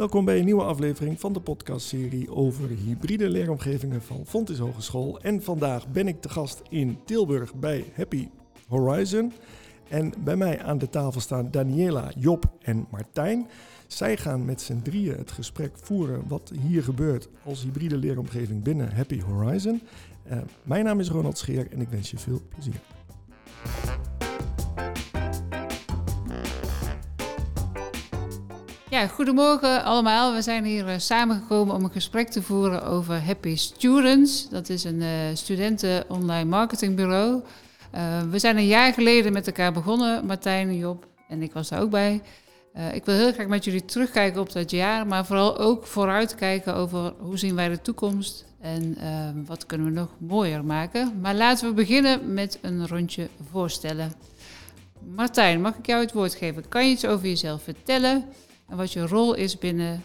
Welkom bij een nieuwe aflevering van de podcastserie over hybride leeromgevingen van Fontys Hogeschool. En vandaag ben ik te gast in Tilburg bij Happy Horizon. En bij mij aan de tafel staan Daniela, Job en Martijn. Zij gaan met z'n drieën het gesprek voeren wat hier gebeurt als hybride leeromgeving binnen Happy Horizon. Uh, mijn naam is Ronald Scheer en ik wens je veel plezier. Ja, goedemorgen allemaal. We zijn hier uh, samengekomen om een gesprek te voeren over Happy Students. Dat is een uh, studenten-online marketingbureau. Uh, we zijn een jaar geleden met elkaar begonnen, Martijn, Job en ik was daar ook bij. ik wil heel graag met jullie terugkijken op dat jaar, maar vooral ook vooruitkijken over hoe zien wij de toekomst en wat kunnen we nog mooier maken. Maar laten we beginnen met een rondje voorstellen. Martijn, mag ik jou het woord geven? Kan je iets over jezelf vertellen? en wat je rol is binnen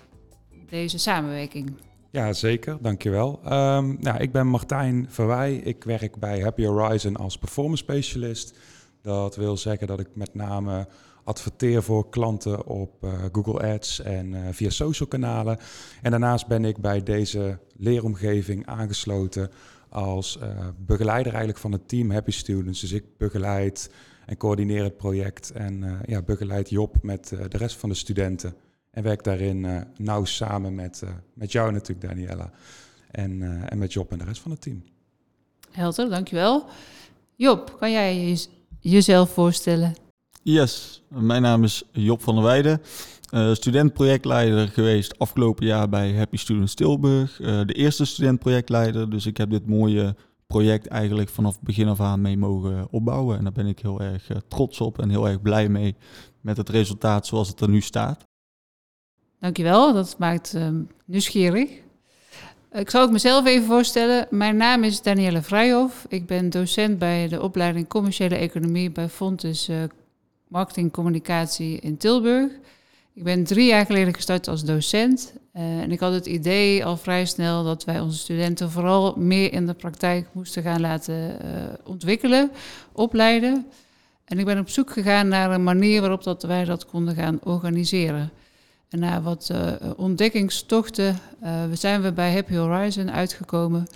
deze samenwerking. Ja, zeker. Dankjewel. Um, nou, ik ben Martijn Verwij. Ik werk bij Happy Horizon als performance specialist. Dat wil zeggen dat ik met name adverteer voor klanten op uh, Google Ads en uh, via social kanalen. En daarnaast ben ik bij deze leeromgeving aangesloten als uh, begeleider eigenlijk van het team Happy Students. Dus ik begeleid en coördineer het project en ja, begeleid Job met de rest van de studenten. En werk daarin nauw samen met, met jou natuurlijk, Daniela. En, en met Job en de rest van het team. Helder, dankjewel. Job, kan jij jezelf voorstellen? Yes, mijn naam is Job van der Weijden. Uh, studentprojectleider geweest afgelopen jaar bij Happy Students Tilburg. Uh, de eerste studentprojectleider, dus ik heb dit mooie project eigenlijk vanaf begin af aan mee mogen opbouwen. En daar ben ik heel erg uh, trots op en heel erg blij mee met het resultaat zoals het er nu staat. Dankjewel, dat maakt uh, nieuwsgierig. Ik zal ook mezelf even voorstellen. Mijn naam is Danielle Vrijhof. Ik ben docent bij de opleiding Commerciële Economie bij Fontes Marketing Communicatie in Tilburg. Ik ben drie jaar geleden gestart als docent. Uh, en ik had het idee al vrij snel dat wij onze studenten vooral meer in de praktijk moesten gaan laten uh, ontwikkelen, opleiden. En ik ben op zoek gegaan naar een manier waarop dat wij dat konden gaan organiseren. En na wat uh, ontdekkingstochten zijn we bij Happy Horizon uitgekomen.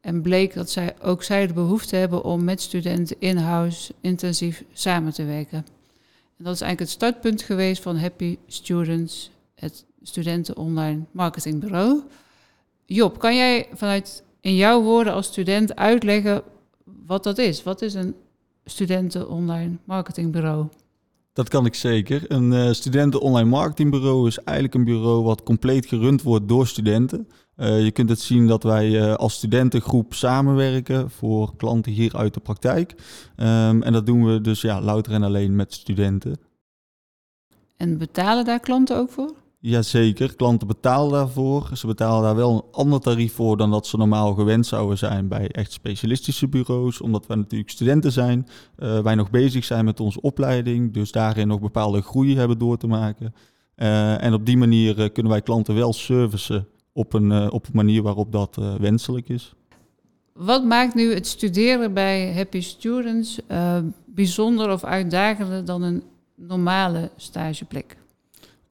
En bleek dat zij, ook zij de behoefte hebben om met studenten in-house intensief samen te werken. En dat is eigenlijk het startpunt geweest van Happy Students, het studenten online marketingbureau. Job, kan jij vanuit in jouw woorden als student uitleggen wat dat is? Wat is een studenten online marketingbureau? Dat kan ik zeker. Een uh, studenten online marketingbureau is eigenlijk een bureau wat compleet gerund wordt door studenten. Uh, je kunt het zien dat wij uh, als studentengroep samenwerken voor klanten hier uit de praktijk. Um, en dat doen we dus ja, louter en alleen met studenten. En betalen daar klanten ook voor? Jazeker, klanten betalen daarvoor. Ze betalen daar wel een ander tarief voor dan dat ze normaal gewend zouden zijn bij echt specialistische bureaus. Omdat wij natuurlijk studenten zijn, uh, wij nog bezig zijn met onze opleiding, dus daarin nog bepaalde groei hebben door te maken. Uh, en op die manier uh, kunnen wij klanten wel servicen op een, op een manier waarop dat wenselijk is. Wat maakt nu het studeren bij Happy Students bijzonder of uitdagender dan een normale stageplek?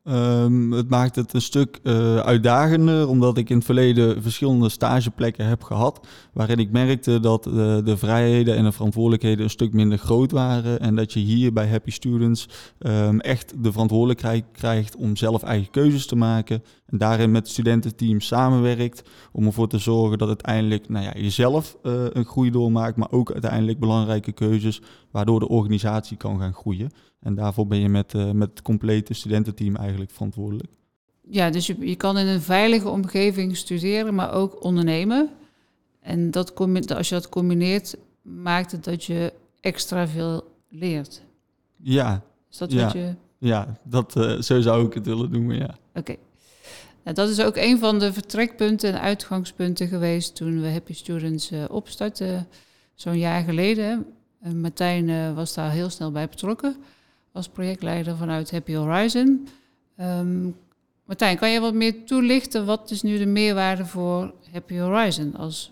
Um, het maakt het een stuk uh, uitdagender, omdat ik in het verleden verschillende stageplekken heb gehad. Waarin ik merkte dat uh, de vrijheden en de verantwoordelijkheden een stuk minder groot waren. En dat je hier bij Happy Students um, echt de verantwoordelijkheid krijgt om zelf eigen keuzes te maken. En daarin met studententeam samenwerkt om ervoor te zorgen dat uiteindelijk nou ja, jezelf uh, een groei doormaakt, maar ook uiteindelijk belangrijke keuzes waardoor de organisatie kan gaan groeien. En daarvoor ben je met, uh, met het complete studententeam eigenlijk verantwoordelijk. Ja, dus je, je kan in een veilige omgeving studeren, maar ook ondernemen. En dat, als je dat combineert, maakt het dat je extra veel leert. Ja. Is dat ja. wat je... Ja, dat, uh, zo zou ik het willen noemen, ja. Oké. Okay. Nou, dat is ook een van de vertrekpunten en uitgangspunten geweest toen we Happy Students uh, opstartten, zo'n jaar geleden. En Martijn uh, was daar heel snel bij betrokken als projectleider vanuit Happy Horizon. Um, Martijn, kan je wat meer toelichten? Wat is nu de meerwaarde voor Happy Horizon als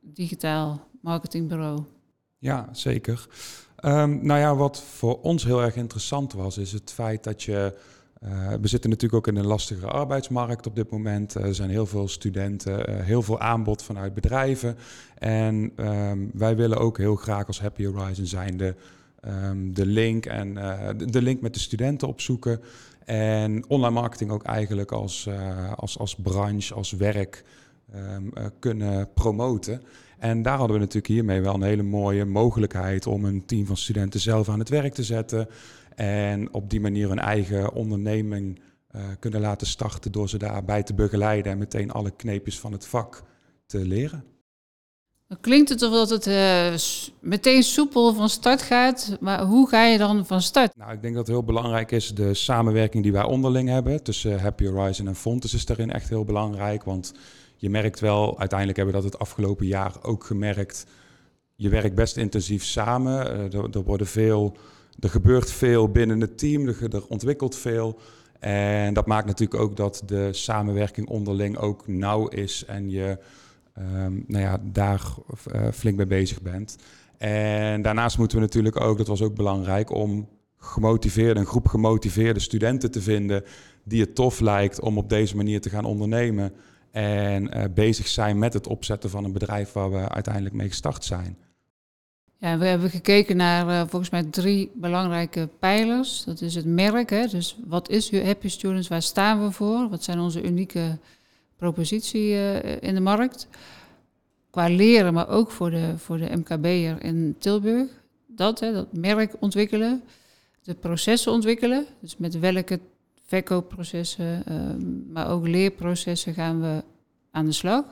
digitaal marketingbureau? Ja, zeker. Ehm, nou ja, wat voor ons heel erg interessant was, is het feit dat je. Uh, we zitten natuurlijk ook in een lastige arbeidsmarkt op dit moment. Er zijn heel veel studenten, uh, heel veel aanbod vanuit bedrijven. En um, wij willen ook heel graag als Happy Horizon zijn de, um, de link en uh, de link met de studenten opzoeken. En online marketing ook eigenlijk als, als, als branche, als werk kunnen promoten. En daar hadden we natuurlijk hiermee wel een hele mooie mogelijkheid om een team van studenten zelf aan het werk te zetten. En op die manier een eigen onderneming uh, kunnen laten starten door ze daarbij te begeleiden en meteen alle kneepjes van het vak te leren. Dan klinkt het dat het uh, meteen soepel van start gaat, maar hoe ga je dan van start? Nou, ik denk dat het heel belangrijk is de samenwerking die wij onderling hebben tussen Happy Horizon en Fontes is daarin echt heel belangrijk, want je merkt wel, uiteindelijk hebben we dat het afgelopen jaar ook gemerkt. Je werkt best intensief samen. Er, er, worden veel, er gebeurt veel binnen het team, er, ontwikkelt veel. En dat maakt natuurlijk ook dat de samenwerking onderling ook nauw is en je um, nou ja, daar uh, flink mee bezig bent. En daarnaast moeten we natuurlijk ook, dat was ook belangrijk, om gemotiveerde, een groep gemotiveerde studenten te vinden die het tof lijkt om op deze manier te gaan ondernemen. En uh, bezig zijn met het opzetten van een bedrijf waar we uiteindelijk mee gestart zijn. Ja, we hebben gekeken naar uh, volgens mij drie belangrijke pijlers. Dat is het merk, hè? dus wat is Happy Students, waar staan we voor? Wat zijn onze unieke propositie uh, in de markt? Qua leren, maar ook voor de, voor de MKB'er in Tilburg. Dat, hè, dat merk ontwikkelen, de processen ontwikkelen. Dus met welke verkoopprocessen, uh, maar ook leerprocessen gaan we aan de slag.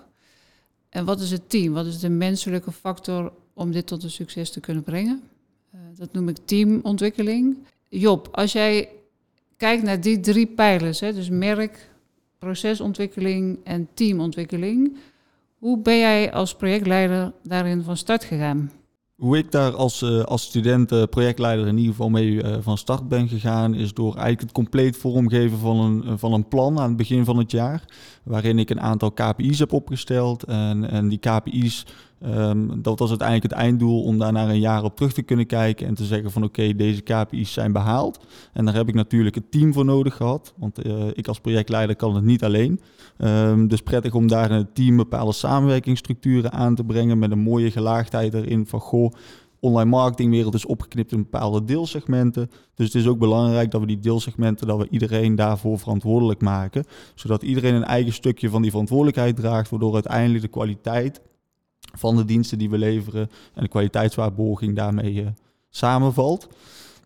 En wat is het team? Wat is de menselijke factor om dit tot een succes te kunnen brengen? Uh, dat noem ik teamontwikkeling. Job, als jij kijkt naar die drie pijlers, hè, dus merk, procesontwikkeling en teamontwikkeling, hoe ben jij als projectleider daarin van start gegaan? Hoe ik daar als, uh, als student uh, projectleider in ieder geval mee van start ben gegaan, is door eigenlijk het compleet vormgeven van een, van een plan aan het begin van het jaar. Waarin ik een aantal KPI's heb opgesteld. En, en die KPI's Um, dat was uiteindelijk het einddoel om daar na een jaar op terug te kunnen kijken en te zeggen van oké, deze KPI's zijn behaald. En daar heb ik natuurlijk het team voor nodig gehad, want uh, ik als projectleider kan het niet alleen. Um, dus prettig om daar het team bepaalde samenwerkingsstructuren aan te brengen met een mooie gelaagdheid erin van goh, online marketingwereld is opgeknipt in bepaalde deelsegmenten. Dus het is ook belangrijk dat we die deelsegmenten, dat we iedereen daarvoor verantwoordelijk maken. Zodat iedereen een eigen stukje van die verantwoordelijkheid draagt, waardoor uiteindelijk de kwaliteit van de diensten die we leveren en de kwaliteitswaarborging daarmee uh, samenvalt.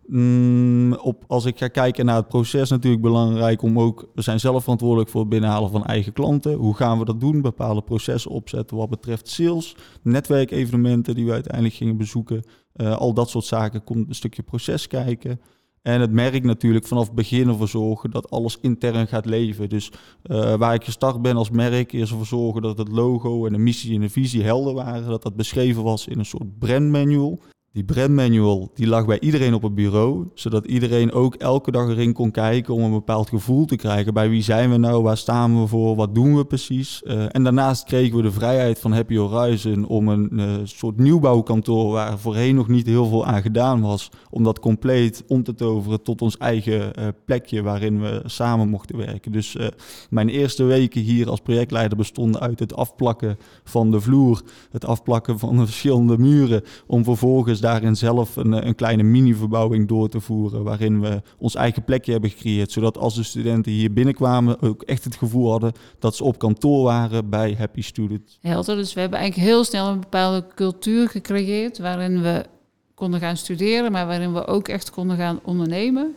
Mm, op, als ik ga kijken naar het proces, natuurlijk belangrijk om ook, we zijn zelf verantwoordelijk voor het binnenhalen van eigen klanten. Hoe gaan we dat doen? Bepaalde processen opzetten wat betreft sales, netwerkevenementen die we uiteindelijk gingen bezoeken. Uh, al dat soort zaken komt een stukje proces kijken. En het merk natuurlijk vanaf het begin ervoor zorgen dat alles intern gaat leven. Dus uh, waar ik gestart ben als merk, is ervoor zorgen dat het logo en de missie en de visie helder waren. Dat dat beschreven was in een soort brandmanual. Die brandmanual die lag bij iedereen op het bureau, zodat iedereen ook elke dag erin kon kijken om een bepaald gevoel te krijgen. Bij wie zijn we nou, waar staan we voor, wat doen we precies. Uh, en daarnaast kregen we de vrijheid van Happy Horizon om een uh, soort nieuwbouwkantoor waar voorheen nog niet heel veel aan gedaan was, om dat compleet om te toveren tot ons eigen uh, plekje waarin we samen mochten werken. Dus mijn eerste weken hier als projectleider bestonden uit het afplakken van de vloer, het afplakken van de verschillende muren, om vervolgens daarin zelf een, een kleine mini-verbouwing door te voeren. Waarin we ons eigen plekje hebben gecreëerd. Zodat als de studenten hier binnenkwamen ook echt het gevoel hadden dat ze op kantoor waren bij Happy Students. Helder, dus we hebben eigenlijk heel snel een bepaalde cultuur gecreëerd. Waarin we konden gaan studeren, maar waarin we ook echt konden gaan ondernemen.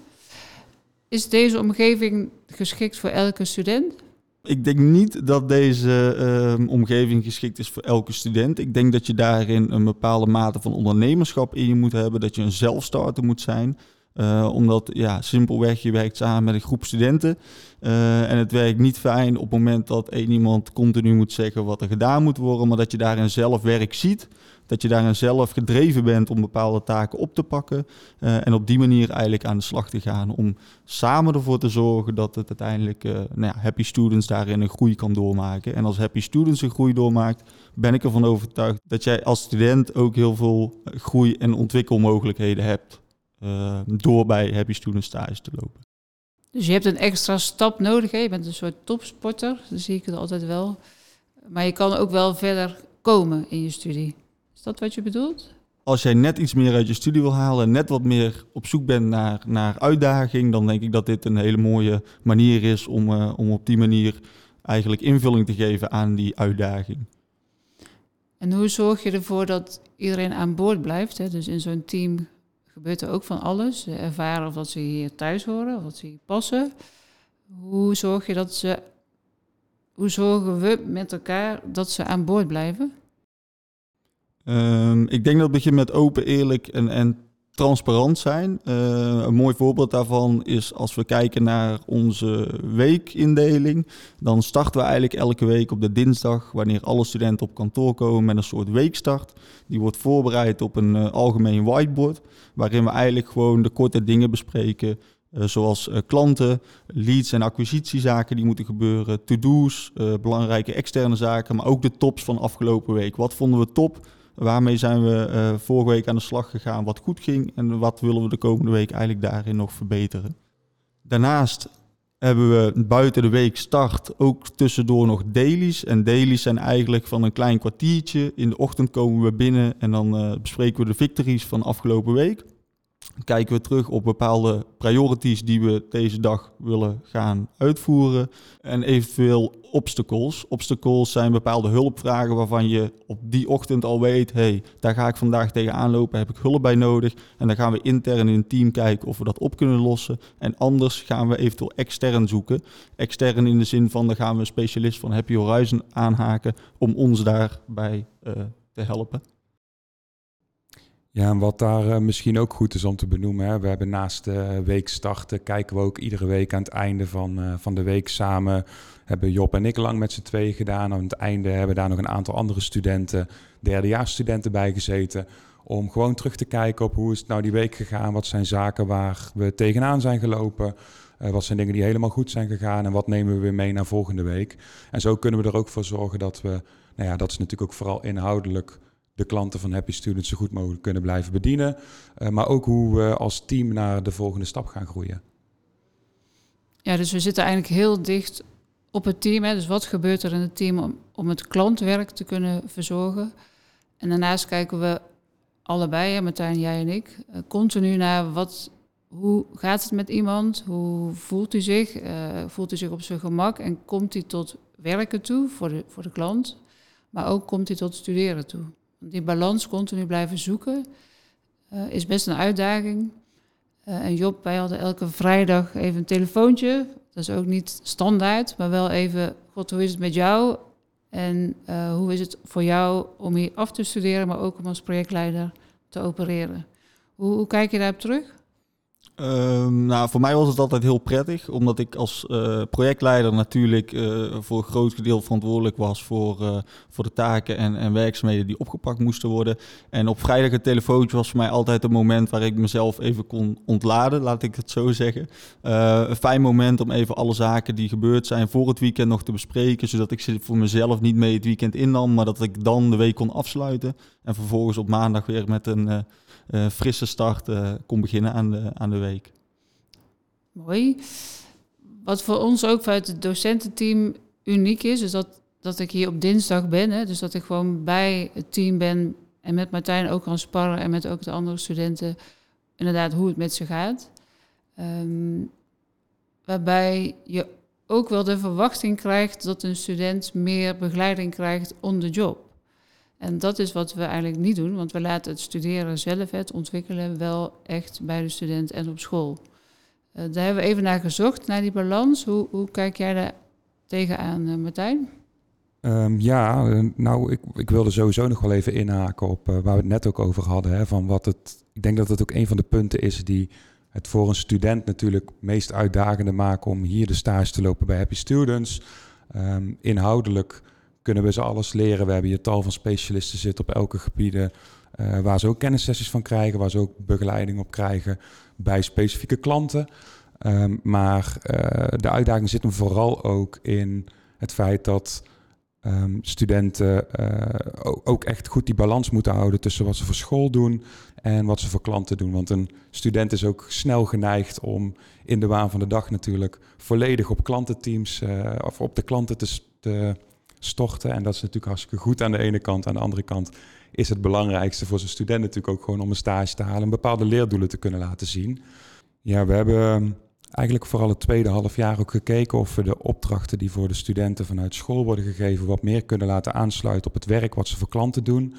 Is deze omgeving geschikt voor elke student? Ik denk niet dat deze uh, omgeving geschikt is voor elke student. Ik denk dat je daarin een bepaalde mate van ondernemerschap in je moet hebben. Dat je een zelfstarter moet zijn. Uh, omdat, ja, simpelweg, je werkt samen met een groep studenten. Uh, en het werkt niet fijn op het moment dat één iemand continu moet zeggen wat er gedaan moet worden. Maar dat je daarin zelf werk ziet dat je daarin zelf gedreven bent om bepaalde taken op te pakken. eh, en op die manier eigenlijk aan de slag te gaan om samen ervoor te zorgen dat het uiteindelijk eh, nou ja, happy students daarin een groei kan doormaken. En als happy students een groei doormaakt, ben ik ervan overtuigd dat jij als student ook heel veel groei- en ontwikkelmogelijkheden hebt eh, door bij happy students stage te lopen. Dus je hebt een extra stap nodig. Hè? Je bent een soort topsporter, dat zie ik het altijd wel. Maar je kan ook wel verder komen in je studie. Is dat wat je bedoelt? Als jij net iets meer uit je studie wil halen en net wat meer op zoek bent naar, naar uitdaging, dan denk ik dat dit een hele mooie manier is om, eh, om op die manier eigenlijk invulling te geven aan die uitdaging. En hoe zorg je ervoor dat iedereen aan boord blijft? Hè? Dus in zo'n team gebeurt er ook van alles. Ze ervaren of dat ze hier thuis horen, of dat ze hier passen. Hoe zorg je dat ze... Hoe zorgen we met elkaar dat ze aan boord blijven? Ehm, ik denk dat het begint met open, eerlijk en, en transparant zijn. Eh, een mooi voorbeeld daarvan is als we kijken naar onze weekindeling. Dan starten we eigenlijk elke week op de dinsdag, wanneer alle studenten op kantoor komen, met een soort weekstart. Die wordt voorbereid op een eh, algemeen whiteboard, waarin we eigenlijk gewoon de korte dingen bespreken. eh, zoals klanten, leads en acquisitiezaken die moeten gebeuren, to-do's, belangrijke externe zaken, maar ook de tops van afgelopen week. Wat vonden we top? Waarmee zijn we eh, vorige week aan de slag gegaan, wat goed ging en wat willen we de komende week eigenlijk daarin nog verbeteren. Daarnaast hebben we buiten de week start ook tussendoor nog dailies. En dailies zijn eigenlijk van een klein kwartiertje. In de ochtend komen we binnen en dan eh, bespreken we de victories van afgelopen week. Kijken we terug op bepaalde priorities die we deze dag willen gaan uitvoeren. En eventueel obstacles. Obstacles zijn bepaalde hulpvragen waarvan je op die ochtend al weet... hey, daar ga ik vandaag tegenaan lopen, heb ik hulp bij nodig. En dan gaan we intern in een team kijken of we dat op kunnen lossen. En anders gaan we eventueel extern zoeken. Extern in de zin van, dan gaan we een specialist van Happy Horizon aanhaken... om ons daarbij eh, te helpen. Ja, en wat daar eh, misschien ook goed is om te benoemen. Hè, we hebben naast de week starten, kijken we ook iedere week aan het einde van, eh, van de week samen. Hebben Job en ik lang met z'n tweeën gedaan. Aan het einde hebben daar nog een aantal andere studenten, derdejaarsstudenten bij gezeten. Om gewoon terug te kijken op hoe is het nou die week gegaan. Wat zijn zaken waar we tegenaan zijn gelopen. Eh, wat zijn dingen die helemaal goed zijn gegaan. En wat nemen we weer mee naar volgende week. En zo kunnen we er ook voor zorgen dat we, nou ja, dat ze natuurlijk ook vooral inhoudelijk de klanten van Happy Students zo goed mogelijk kunnen blijven bedienen. Uh, maar ook hoe we als team naar de volgende stap gaan groeien. Ja, dus we zitten eigenlijk heel dicht op het team. Hè. Dus wat gebeurt er in het team om, om het klantwerk te kunnen verzorgen? En daarnaast kijken we allebei, hè, Martijn, jij en ik, uh, continu naar wat, hoe gaat het met iemand? Hoe voelt hij zich? Uh, voelt hij zich op zijn gemak? En komt hij tot werken toe voor de, voor de klant? Maar ook komt hij tot studeren toe? Die balans continu blijven zoeken uh, is best een uitdaging. Uh, en Job, wij hadden elke vrijdag even een telefoontje. Dat is ook niet standaard, maar wel even, god, hoe is het met jou? En uh, hoe is het voor jou om hier af te studeren, maar ook om als projectleider te opereren? Hoe kijk je daarop terug? Um, nou, voor mij was het altijd heel prettig, omdat ik als uh, projectleider natuurlijk uh, voor een groot gedeelte verantwoordelijk was voor, uh, voor de taken en, en, werkzaamheden die opgepakt moesten worden. En op vrijdag het telefoontje was voor mij altijd een moment waar ik mezelf even kon ontladen, laat ik het zo zeggen. een fijn moment om even alle zaken die gebeurd zijn voor het weekend nog te bespreken, zodat ik ze voor mezelf niet mee het weekend innam, maar dat ik dan de week kon afsluiten. En vervolgens op maandag weer met een frisse start kon beginnen aan de, aan de week. Mooi. Wat voor ons ook vanuit het docententeam uniek is, is dat, dat ik hier op dinsdag ben. Hè, dus dat ik gewoon bij het team ben en met Martijn ook kan sparren en met ook de andere studenten inderdaad hoe het met ze gaat. Um, waarbij je ook wel de verwachting krijgt dat een student meer begeleiding krijgt on the job. En dat is wat we eigenlijk niet doen, want we laten het studeren zelf, het ontwikkelen, wel echt bij de student en op school. Uh, daar hebben we even naar gezocht, naar die balans. Hoe, hoe kijk jij daar tegenaan, uh, Martijn? Um, ja, nou, ik, ik wilde sowieso nog wel even inhaken op waar we het net ook over hadden. Hè, van wat het, ik denk dat het ook een van de punten is die het voor een student natuurlijk meest uitdagende maken om hier de stage te lopen bij Happy Students. Um, inhoudelijk kunnen we ze alles leren. We hebben hier tal van specialisten zitten op elke gebieden. Uh, waar ze ook kennissessies van krijgen, waar ze ook begeleiding op krijgen bij specifieke klanten. Um, maar uh, de uitdaging zit hem vooral ook in het feit dat um, studenten uh, ook echt goed die balans moeten houden tussen wat ze voor school doen en wat ze voor klanten doen. Want een student is ook snel geneigd om in de waan van de dag natuurlijk volledig op klantenteams of op de klanten te, te storten. En dat is natuurlijk hartstikke goed aan de ene kant. Aan de andere kant is het belangrijkste voor zijn student natuurlijk ook gewoon om een stage te halen en bepaalde leerdoelen te kunnen laten zien. Ja, we hebben eigenlijk vooral het tweede half jaar ook gekeken of we de opdrachten die voor de studenten vanuit school worden gegeven wat meer kunnen laten aansluiten op het werk wat ze voor klanten doen.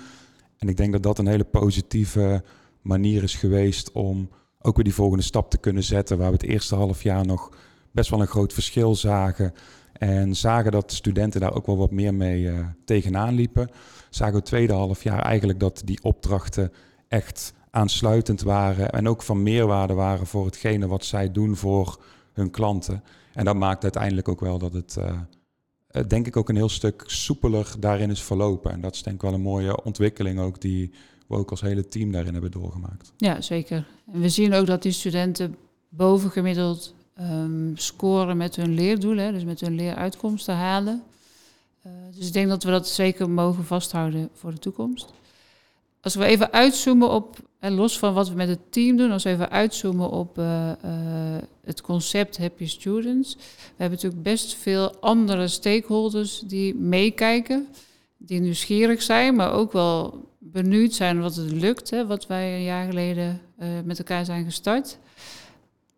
En ik denk dat dat een hele positieve manier is geweest om ook weer die volgende stap te kunnen zetten, waar we het eerste half jaar nog best wel een groot verschil zagen. En zagen dat studenten daar ook wel wat meer mee uh, tegenaan liepen. Zagen we het tweede half jaar eigenlijk dat die opdrachten echt aansluitend waren en ook van meerwaarde waren voor hetgene wat zij doen voor hun klanten. En dat maakt uiteindelijk ook wel dat het, uh, denk ik, ook een heel stuk soepeler daarin is verlopen. En dat is denk ik wel een mooie ontwikkeling ook die we ook als hele team daarin hebben doorgemaakt. Ja, zeker. En we zien ook dat die studenten bovengemiddeld um, scoren met hun leerdoelen, dus met hun leeruitkomsten halen. Uh, dus ik denk dat we dat zeker mogen vasthouden voor de toekomst. Als we even uitzoomen op, en los van wat we met het team doen, als we even uitzoomen op uh, uh, het concept Happy Students. We hebben natuurlijk best veel andere stakeholders die meekijken, die nieuwsgierig zijn, maar ook wel benieuwd zijn wat het lukt, hè, wat wij een jaar geleden met elkaar zijn gestart.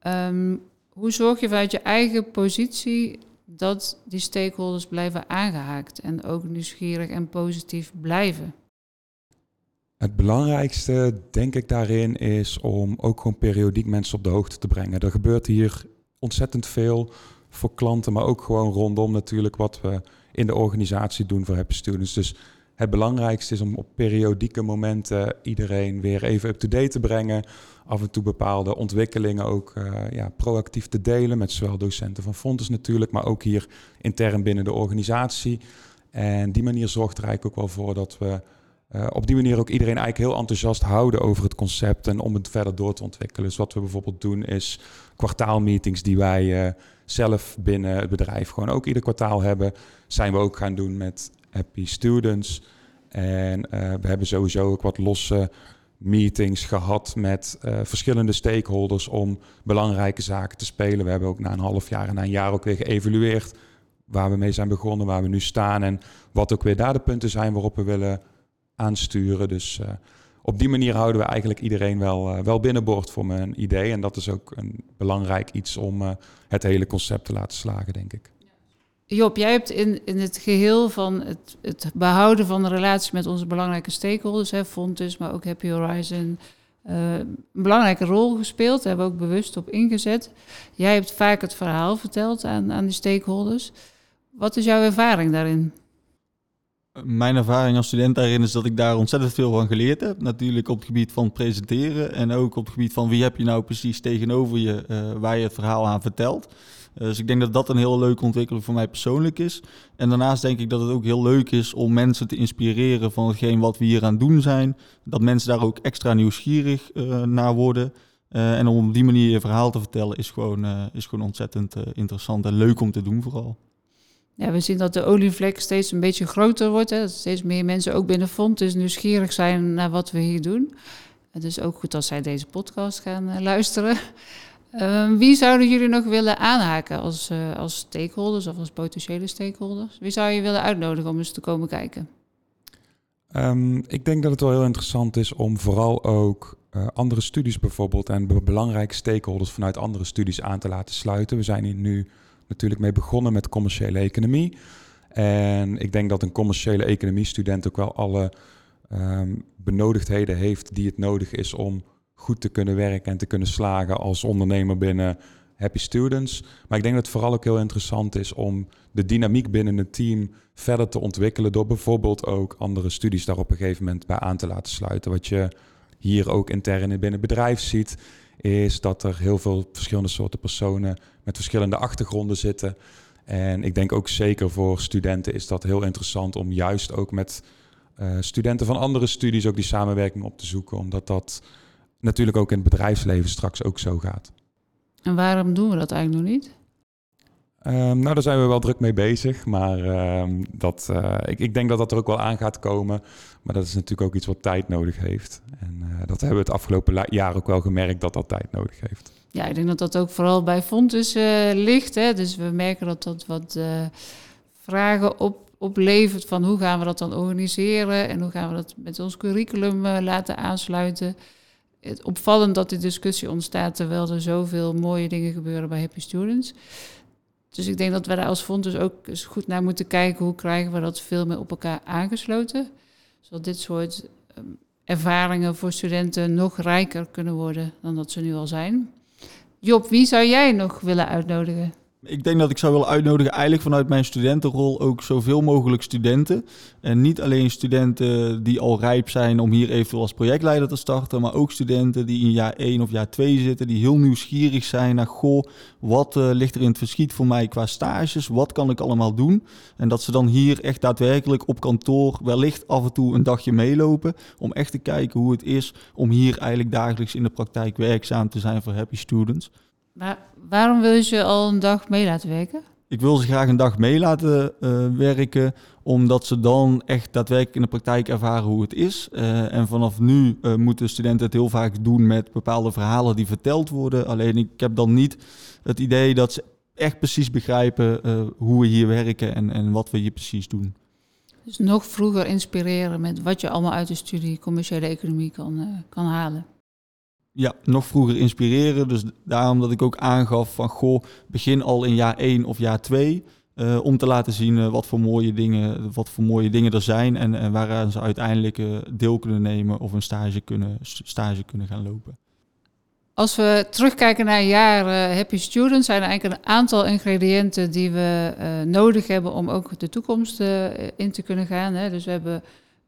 Um, hoe zorg je vanuit je eigen positie dat die stakeholders blijven aangehaakt en ook nieuwsgierig en positief blijven? Het belangrijkste, denk ik, daarin is om ook gewoon periodiek mensen op de hoogte te brengen. Er gebeurt hier ontzettend veel voor klanten, maar ook gewoon rondom natuurlijk wat we in de organisatie doen voor Happy Students. Dus het belangrijkste is om op periodieke momenten iedereen weer even up-to-date te brengen. Af en toe bepaalde ontwikkelingen ook uh, ja, proactief te delen met zowel docenten van Fontes natuurlijk, maar ook hier intern binnen de organisatie. En die manier zorgt er eigenlijk ook wel voor dat we uh, op die manier ook iedereen eigenlijk heel enthousiast houden over het concept en om het verder door te ontwikkelen. Dus wat we bijvoorbeeld doen is kwartaalmeetings die wij uh, zelf binnen het bedrijf gewoon ook ieder kwartaal hebben, zijn we ook gaan doen met Happy Students. En uh, we hebben sowieso ook wat losse meetings gehad met uh, verschillende stakeholders om belangrijke zaken te spelen. We hebben ook na een half jaar en na een jaar ook weer geëvalueerd waar we mee zijn begonnen, waar we nu staan en wat ook weer daar de punten zijn waarop we willen aansturen. Dus uh, op die manier houden we eigenlijk iedereen wel, uh, wel binnenboord voor mijn idee. En dat is ook een belangrijk iets om het hele concept te laten slagen, denk ik. Job, jij hebt in, in het geheel van het, het behouden van de relatie met onze belangrijke stakeholders, hè, maar ook Happy Horizon, een belangrijke rol gespeeld. Daar hebben we ook bewust op ingezet. Jij hebt vaak het verhaal verteld aan, aan die stakeholders. Wat is jouw ervaring daarin? Mijn ervaring als student daarin is dat ik daar ontzettend veel van geleerd heb. Natuurlijk op het gebied van presenteren en ook op het gebied van wie heb je nou precies tegenover je uh, waar je het verhaal aan vertelt. Dus ik denk dat dat een heel leuke ontwikkeling voor mij persoonlijk is. En daarnaast denk ik dat het ook heel leuk is om mensen te inspireren van hetgeen wat we hier aan doen zijn. Dat mensen daar ook extra nieuwsgierig uh, naar worden. en om op die manier je verhaal te vertellen is gewoon, is gewoon ontzettend interessant en leuk om te doen vooral. Ja, we zien dat de olievlek steeds een beetje groter wordt. Hè. Dat steeds meer mensen ook binnen Fond dus nieuwsgierig zijn naar wat we hier doen. Het is ook goed als zij deze podcast gaan luisteren. Uh, wie zouden jullie nog willen aanhaken als, uh, als stakeholders of als potentiële stakeholders? Wie zou je willen uitnodigen om eens te komen kijken? Um, ik denk dat het wel heel interessant is om vooral ook uh, andere studies bijvoorbeeld en belangrijke stakeholders vanuit andere studies aan te laten sluiten. We zijn hier nu natuurlijk mee begonnen met commerciële economie. En ik denk dat een commerciële economie-student ook wel alle um, benodigdheden heeft die het nodig is om goed te kunnen werken en te kunnen slagen als ondernemer binnen Happy Students. Maar ik denk dat het vooral ook heel interessant is om de dynamiek binnen het team verder te ontwikkelen door bijvoorbeeld ook andere studies daar op een gegeven moment bij aan te laten sluiten. Wat je hier ook intern binnen het bedrijf ziet, is dat er heel veel verschillende soorten personen met verschillende achtergronden zitten. En ik denk ook zeker voor studenten is dat heel interessant om juist ook met uh, studenten van andere studies ook die samenwerking op te zoeken. Omdat dat natuurlijk ook in het bedrijfsleven straks ook zo gaat. En waarom doen we dat eigenlijk nog niet? Um, nou, daar zijn we wel druk mee bezig. Maar um, dat, uh, ik, ik, denk dat dat er ook wel aan gaat komen. Maar dat is natuurlijk ook iets wat tijd nodig heeft. En uh, dat hebben we het afgelopen jaar ook wel gemerkt dat dat tijd nodig heeft. Ja, ik denk dat dat ook vooral bij Fontes uh, ligt. Hè? Dus we merken dat dat wat vragen op, oplevert van hoe gaan we dat dan organiseren en hoe gaan we dat met ons curriculum laten aansluiten. Het opvallend dat die discussie ontstaat terwijl er zoveel mooie dingen gebeuren bij Happy Students. Dus ik denk dat we daar als fonds dus ook eens goed naar moeten kijken hoe krijgen we dat veel meer op elkaar aangesloten. Zodat dit soort ehm, ervaringen voor studenten nog rijker kunnen worden dan dat ze nu al zijn. Job, wie zou jij nog willen uitnodigen? Ik denk dat ik zou willen uitnodigen, eigenlijk vanuit mijn studentenrol, ook zoveel mogelijk studenten. En niet alleen studenten die al rijp zijn om hier eventueel als projectleider te starten, maar ook studenten die in jaar 1 of jaar 2 zitten, die heel nieuwsgierig zijn naar, goh, wat uh, ligt er in het verschiet voor mij qua stages? Wat kan ik allemaal doen? En dat ze dan hier echt daadwerkelijk op kantoor wellicht af en toe een dagje meelopen, om echt te kijken hoe het is om hier eigenlijk dagelijks in de praktijk werkzaam te zijn voor happy students. Maar waarom wil je ze al een dag mee laten werken? Ik wil ze graag een dag mee laten uh, werken, omdat ze dan echt daadwerkelijk in de praktijk ervaren hoe het is. Uh, en vanaf nu uh, moeten studenten het heel vaak doen met bepaalde verhalen die verteld worden. Alleen ik heb dan niet het idee dat ze echt precies begrijpen hoe we hier werken en, en wat we hier precies doen. Dus nog vroeger inspireren met wat je allemaal uit de studie commerciële economie kan, kan halen. Ja, nog vroeger inspireren. Dus daarom dat ik ook aangaf van goh, begin al in jaar 1 of jaar 2. Uh, om te laten zien uh, wat, voor mooie dingen, wat voor mooie dingen er zijn en, en waaraan ze uiteindelijk uh, deel kunnen nemen of een stage kunnen, stage kunnen gaan lopen. Als we terugkijken naar jaren Happy Students, zijn er eigenlijk een aantal ingrediënten die we nodig hebben om ook de toekomst in te kunnen gaan. Hè. Dus we hebben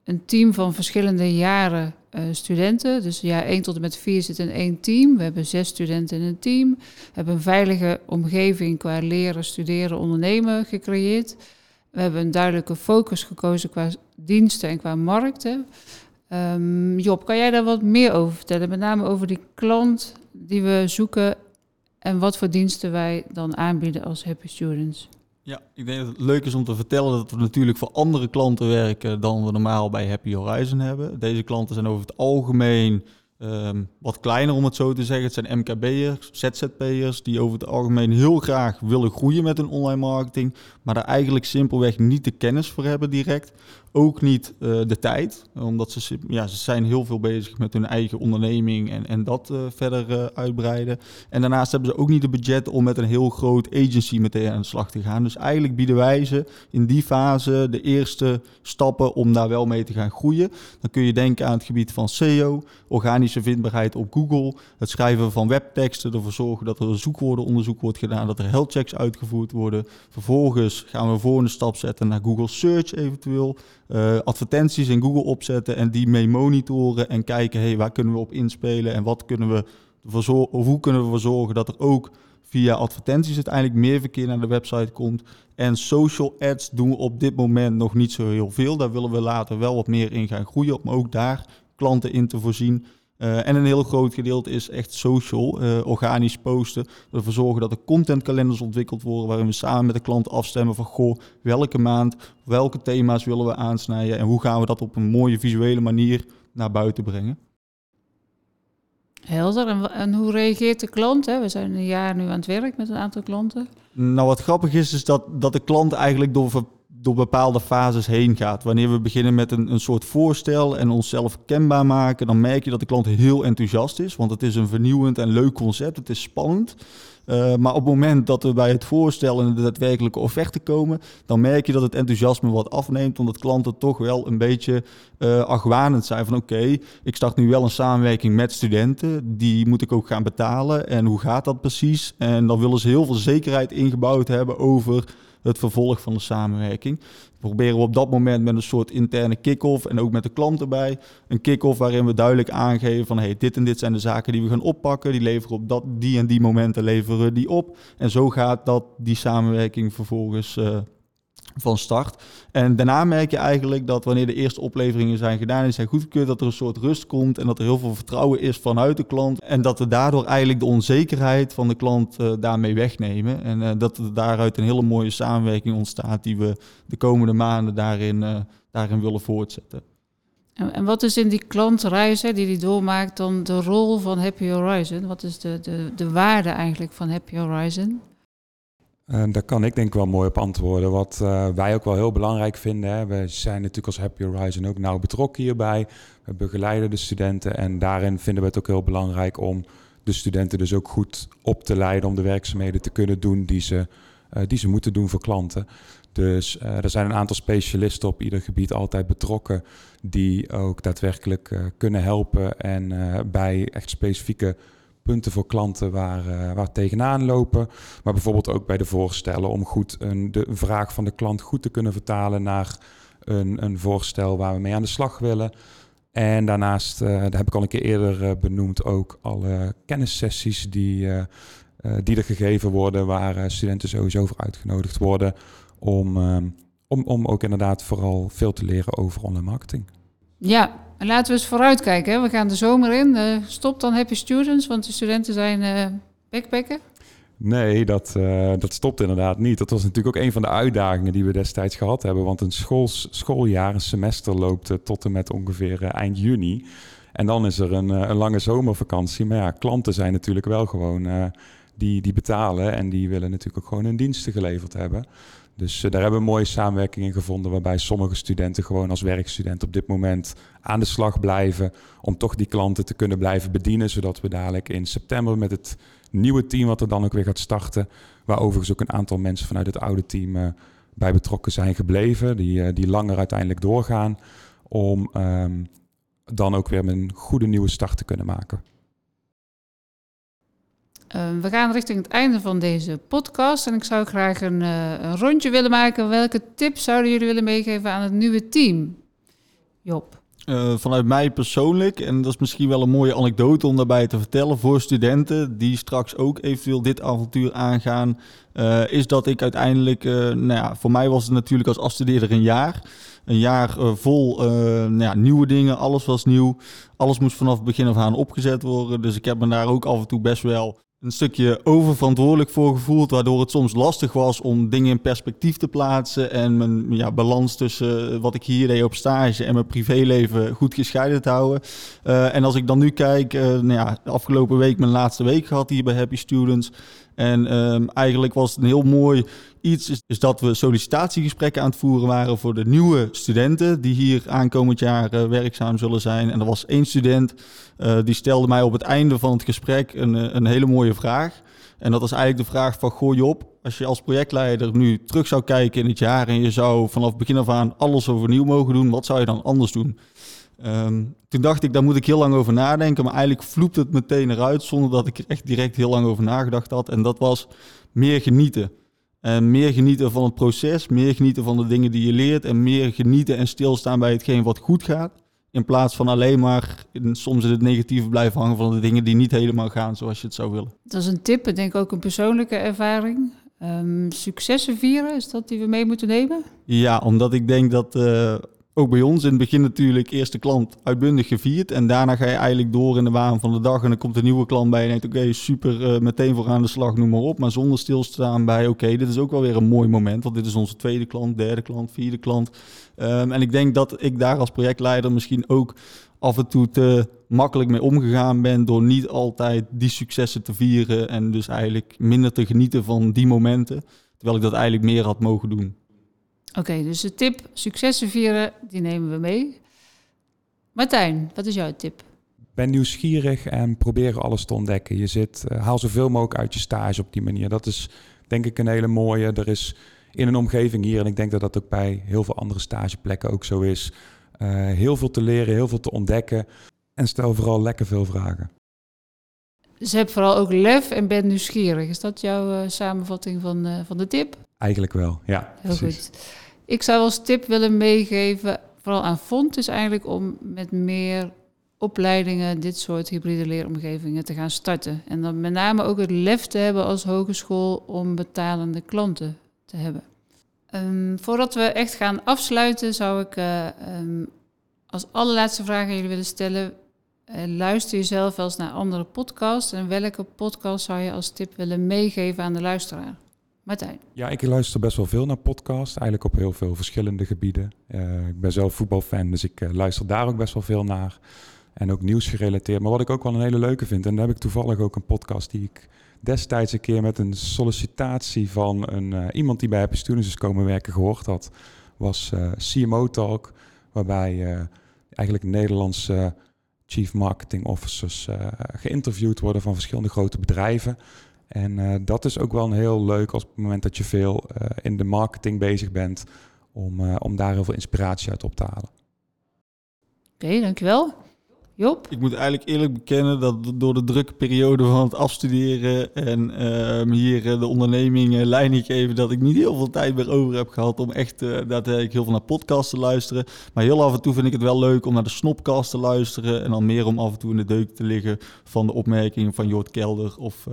een team van verschillende jaren uh, studenten. Dus jaar 1 tot en met 4 zit in één team. We hebben zes studenten in een team. We hebben een veilige omgeving qua leren, studeren, ondernemen gecreëerd. We hebben een duidelijke focus gekozen qua diensten en qua markten. Um, Job, kan jij daar wat meer over vertellen? Met name over die klant die we zoeken en wat voor diensten wij dan aanbieden als Happy Students. Ja, ik denk dat het leuk is om te vertellen dat we natuurlijk voor andere klanten werken dan we normaal bij Happy Horizon hebben. Deze klanten zijn over het algemeen um, wat kleiner, om het zo te zeggen. Het zijn MKB'ers, ZZP'ers die over het algemeen heel graag willen groeien met hun online marketing, maar daar eigenlijk simpelweg niet de kennis voor hebben direct ook niet uh, de tijd, omdat ze, ja, ze zijn heel veel bezig met hun eigen onderneming en, en dat uh, verder uh, uitbreiden. En daarnaast hebben ze ook niet de budget om met een heel groot agency meteen aan de slag te gaan. Dus eigenlijk bieden wij ze in die fase de eerste stappen om daar wel mee te gaan groeien. Dan kun je denken aan het gebied van SEO, organische vindbaarheid op Google, het schrijven van webteksten, ervoor zorgen dat er een zoekwoordenonderzoek wordt gedaan, dat er health checks uitgevoerd worden. Vervolgens gaan we een volgende stap zetten naar Google Search eventueel uh, advertenties in Google opzetten en die mee monitoren en kijken, hey, waar kunnen we op inspelen en wat kunnen we hoe kunnen we ervoor zorgen dat er ook via advertenties uiteindelijk meer verkeer naar de website komt. En social ads doen we op dit moment nog niet zo heel veel. Daar willen we later wel wat meer in gaan groeien om ook daar klanten in te voorzien. Uh, en een heel groot gedeelte is echt social, uh, organisch posten. Ervoor zorgen dat er contentkalenders ontwikkeld worden waarin we samen met de klant afstemmen van goh, welke maand, welke thema's willen we aansnijden en hoe gaan we dat op een mooie visuele manier naar buiten brengen. Helder. En, en hoe reageert de klant? Hè? We zijn een jaar nu aan het werk met een aantal klanten. Nou, wat grappig is, is dat, dat de klant eigenlijk door door bepaalde fases heen gaat. Wanneer we beginnen met een, een soort voorstel en onszelf kenbaar maken, dan merk je dat de klant heel enthousiast is. Want het is een vernieuwend en leuk concept. Het is spannend. Uh, maar op het moment dat we bij het voorstellen en de daadwerkelijke offerte komen, dan merk je dat het enthousiasme wat afneemt, omdat klanten toch wel een beetje uh, argwanend zijn van oké, ik start nu wel een samenwerking met studenten, die moet ik ook gaan betalen en hoe gaat dat precies? En dan willen ze heel veel zekerheid ingebouwd hebben over het vervolg van de samenwerking. Proberen we op dat moment met een soort interne kick-off en ook met de klant erbij. Een kick-off waarin we duidelijk aangeven van hey, dit en dit zijn de zaken die we gaan oppakken. Die leveren op dat, die en die momenten leveren die op. En zo gaat dat die samenwerking vervolgens uh, van start. En daarna merk je eigenlijk dat wanneer de eerste opleveringen zijn gedaan en zijn goedgekeurd, dat er een soort rust komt en dat er heel veel vertrouwen is vanuit de klant. En dat we daardoor eigenlijk de onzekerheid van de klant uh, daarmee wegnemen. En uh, dat er daaruit een hele mooie samenwerking ontstaat die we de komende maanden daarin, uh, daarin willen voortzetten. En, wat is in die klantreis die die doormaakt dan de rol van Happy Horizon? Wat is de, de, de waarde eigenlijk van Happy Horizon? Uh, daar kan ik denk ik wel mooi op antwoorden. Wat uh, wij ook wel heel belangrijk vinden. Hè. We zijn natuurlijk als Happy Horizon ook nauw betrokken hierbij. We begeleiden de studenten en daarin vinden we het ook heel belangrijk om de studenten dus ook goed op te leiden om de werkzaamheden te kunnen doen die ze, uh, die ze moeten doen voor klanten. Dus er zijn een aantal specialisten op ieder gebied altijd betrokken die ook daadwerkelijk kunnen helpen en bij echt specifieke punten voor klanten waar, uh, waar tegenaan lopen. Maar bijvoorbeeld ook bij de voorstellen om goed een, de vraag van de klant goed te kunnen vertalen naar een, een voorstel waar we mee aan de slag willen. En daarnaast, uh, dat heb ik al een keer eerder uh, benoemd, ook alle kennissessies die, die er gegeven worden, waar studenten sowieso voor uitgenodigd worden om, om, om ook inderdaad vooral veel te leren over online marketing. Ja, en laten we eens vooruitkijken. Hè. We gaan de zomer in. Uh, stop dan Happy Students, want de studenten zijn uh, backpacken. Nee, dat, uh, dat stopt inderdaad niet. Dat was natuurlijk ook een van de uitdagingen die we destijds gehad hebben. Want een schools, schooljaar, een semester loopt tot en met ongeveer eind juni. En dan is er een, een, lange zomervakantie. Maar ja, klanten zijn natuurlijk wel gewoon die, die betalen. En die willen natuurlijk ook gewoon hun diensten geleverd hebben. Dus uh, daar hebben we mooie samenwerking in gevonden, waarbij sommige studenten gewoon als werkstudent op dit moment aan de slag blijven om toch die klanten te kunnen blijven bedienen, zodat we dadelijk in september met het nieuwe team wat er dan ook weer gaat starten, waar overigens ook een aantal mensen vanuit het oude team uh, bij betrokken zijn gebleven, die, uh, die langer uiteindelijk doorgaan, om um, dan ook weer een goede nieuwe start te kunnen maken. Uh, we gaan richting het einde van deze podcast en ik zou graag een, uh, een, rondje willen maken. Welke tips zouden jullie willen meegeven aan het nieuwe team? Job. Uh, vanuit mij persoonlijk, en dat is misschien wel een mooie anekdote om daarbij te vertellen voor studenten die straks ook eventueel dit avontuur aangaan, is dat ik uiteindelijk, nou ja, voor mij was het natuurlijk als afstudeerder een jaar. Een jaar vol nou ja, nieuwe dingen, alles was nieuw. Alles moest vanaf het begin af aan opgezet worden. Dus ik heb me daar ook af en toe best wel een stukje oververantwoordelijk voor gevoeld, waardoor het soms lastig was om dingen in perspectief te plaatsen en mijn ja, balans tussen wat ik hier deed op stage en mijn privéleven goed gescheiden te houden. Uh, en als ik dan nu kijk, uh, nou ja, afgelopen week mijn laatste week gehad hier bij Happy Students. En um, eigenlijk was het een heel mooi iets, is, dat we sollicitatiegesprekken aan het voeren waren voor de nieuwe studenten die hier aankomend jaar uh, werkzaam zullen zijn. En er was één student uh, die stelde mij op het einde van het gesprek een, een hele mooie vraag. En dat was eigenlijk de vraag van, gooi op, als je als projectleider nu terug zou kijken in het jaar en je zou vanaf begin af aan alles overnieuw mogen doen, wat zou je dan anders doen? Um, toen dacht ik, daar moet ik heel lang over nadenken. Maar eigenlijk vloept het meteen eruit zonder dat ik er echt direct heel lang over nagedacht had. En dat was meer genieten. En meer genieten van het proces, meer genieten van de dingen die je leert. En meer genieten en stilstaan bij hetgeen wat goed gaat. In plaats van alleen maar soms in het negatieve blijven hangen van de dingen die niet helemaal gaan zoals je het zou willen. Dat is een tip, ik denk ook een persoonlijke ervaring. Um, successen vieren, is dat die we mee moeten nemen? Ja, omdat ik denk dat uh, ook bij ons in het begin natuurlijk eerste klant uitbundig gevierd. En daarna ga je eigenlijk door in de waan van de dag. En dan komt een nieuwe klant bij en denkt, oké, super, uh, meteen voor aan de slag, noem maar op. Maar zonder stilstaan bij, oké, dit is ook wel weer een mooi moment. Want dit is onze tweede klant, derde klant, vierde klant. Um, en ik denk dat ik daar als projectleider misschien ook af en toe te makkelijk mee omgegaan ben door niet altijd die successen te vieren en dus eigenlijk minder te genieten van die momenten, terwijl ik dat eigenlijk meer had mogen doen. Oké, okay, dus de tip successen vieren, die nemen we mee. Martijn, wat is jouw tip? Ben nieuwsgierig en probeer alles te ontdekken. Je zit, uh, haal zoveel mogelijk uit je stage op die manier. Dat is denk ik een hele mooie. Er is in een omgeving hier, en ik denk dat dat ook bij heel veel andere stageplekken ook zo is, uh, heel veel te leren, heel veel te ontdekken. En stel vooral lekker veel vragen. Dus heb vooral ook lef en ben nieuwsgierig. Is dat jouw uh, samenvatting van, van de tip? Eigenlijk wel, ja. Heel precies. goed. Ik zou als tip willen meegeven, vooral aan Font, is eigenlijk om met meer opleidingen dit soort hybride leeromgevingen te gaan starten. En dan met name ook het lef te hebben als hogeschool om betalende klanten te hebben. Ehm, voordat we echt gaan afsluiten, zou ik eh, ehm, als allerlaatste vraag aan jullie willen stellen. Eh, luister je zelf wel eens naar andere podcasts? En welke podcast zou je als tip willen meegeven aan de luisteraar? Ja, ik luister best wel veel naar podcasts, eigenlijk op heel veel verschillende gebieden. Eh, ik ben zelf voetbalfan, dus ik eh, luister daar ook best wel veel naar. En ook nieuwsgerelateerd. Maar wat ik ook wel een hele leuke vind, en daar heb ik toevallig ook een podcast die ik destijds een keer met een sollicitatie van een, eh, iemand die bij Happy Students is komen werken gehoord had, was CMO Talk, waarbij eigenlijk Nederlandse chief marketing officers geïnterviewd worden van verschillende grote bedrijven. En eh, dat is ook wel een heel leuk als op het moment dat je veel eh, in de marketing bezig bent, om, eh, om daar heel veel inspiratie uit op te halen. Oké, dankjewel. Job? Ik moet eigenlijk eerlijk bekennen dat door de drukke periode van het afstuderen en ehm, hier de onderneming leiding geven, dat ik niet heel veel tijd meer over heb gehad om echt eh, daadwerkelijk heel veel naar podcasts te luisteren. Maar heel af en toe vind ik het wel leuk om naar de Snopcast te luisteren en dan meer om af en toe in de deuk te liggen van de opmerkingen van Jort Kelder of...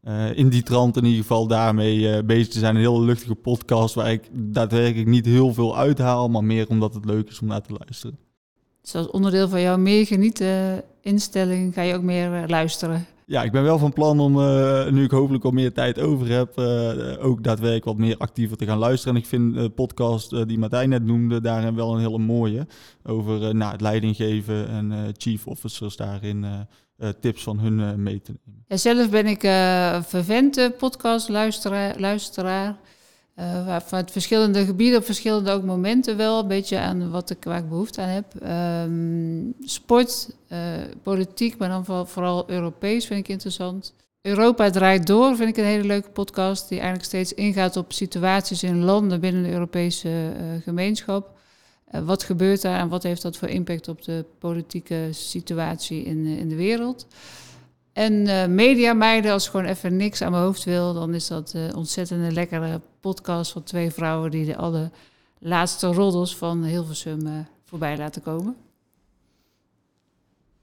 eh, in die trant in ieder geval daarmee eh, bezig te zijn. Een hele luchtige podcast waar ik daadwerkelijk niet heel veel uithaal, maar meer omdat het leuk is om naar te luisteren. Dus als onderdeel van jouw meer genieten instelling ga je ook meer eh, luisteren. Ja, ik ben wel van plan om, nu ik hopelijk wat meer tijd over heb, ook daadwerkelijk wat meer actiever te gaan luisteren. En ik vind de podcast die Martijn net noemde, daarin wel een hele mooie. Over nou, het leidinggeven en chief officers daarin tips van hun eh, mee te nemen. Ja, zelf ben ik eh vervente podcastluisteraar. Luisteraar, eh, vanuit verschillende gebieden, op verschillende ook momenten wel. Een beetje aan wat ik, waar behoefte aan heb. Ehm, sport, eh, politiek, maar dan vooral, vooral Europees vind ik interessant. Europa draait door, vind ik een hele leuke podcast. Die eigenlijk steeds ingaat op situaties in landen binnen de Europese eh, gemeenschap. Eh, wat gebeurt daar en wat heeft dat voor impact op de politieke situatie in, eh, in de wereld? En eh Media Meiden, als ik gewoon even niks aan mijn hoofd wil, dan is dat een ontzettend lekkere podcast van twee vrouwen die de alle laatste roddels van Hilversum eh, voorbij laten komen.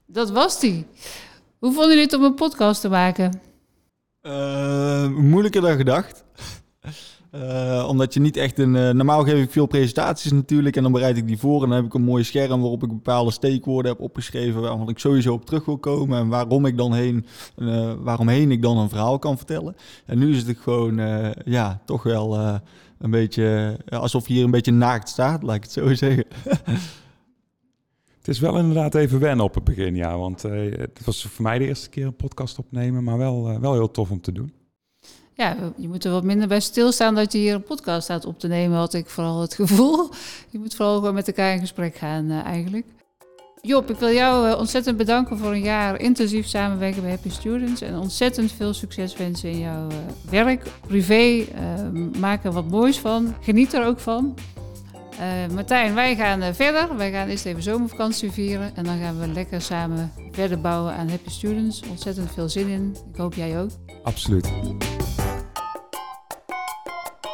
Dat was die. Hoe vonden jullie het om een podcast te maken? Moeilijker dan gedacht. Eh, omdat je niet echt een... eh, normaal geef ik veel presentaties natuurlijk en dan bereid ik die voor en dan heb ik een mooi scherm waarop ik bepaalde steekwoorden heb opgeschreven waar ik sowieso op terug wil komen en waarom ik dan heen, eh, waaromheen ik dan een verhaal kan vertellen. En nu is het gewoon, ja, toch wel een beetje alsof je hier een beetje naakt staat, laat ik het zo zeggen. Het is wel inderdaad even wennen op het begin, ja. Want het was voor mij de eerste keer een podcast opnemen, maar wel, wel heel tof om te doen. Ja, je moet er wat minder bij stilstaan dat je hier een podcast staat op te nemen, had ik vooral het gevoel. Je moet vooral gewoon met elkaar in gesprek gaan eh, eigenlijk. Job, ik wil jou eh, ontzettend bedanken voor een jaar intensief samenwerken bij Happy Students. En ontzettend veel succes wensen in jouw eh, werk, privé. eh, maak er wat moois van. Geniet er ook van. Martijn, wij gaan verder. Wij gaan eerst even zomervakantie vieren. En dan gaan we lekker samen verder bouwen aan Happy Students. Ontzettend veel zin in. Ik hoop jij ook. Absoluut.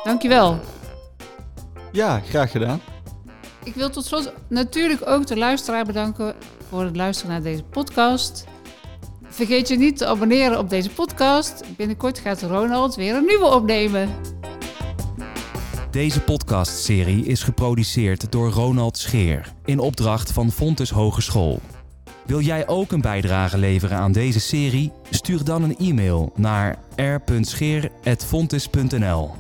Dankjewel. Ja, graag gedaan. Ik wil tot slot natuurlijk ook de luisteraar bedanken voor het luisteren naar deze podcast. Vergeet je niet te abonneren op deze podcast. Binnenkort gaat Ronald weer een nieuwe opnemen. Deze podcastserie is geproduceerd door Ronald Scheer in opdracht van Fontes Hogeschool. Wil jij ook een bijdrage leveren aan deze serie? Stuur dan een e-mail naar r.scheer.fontes.nl.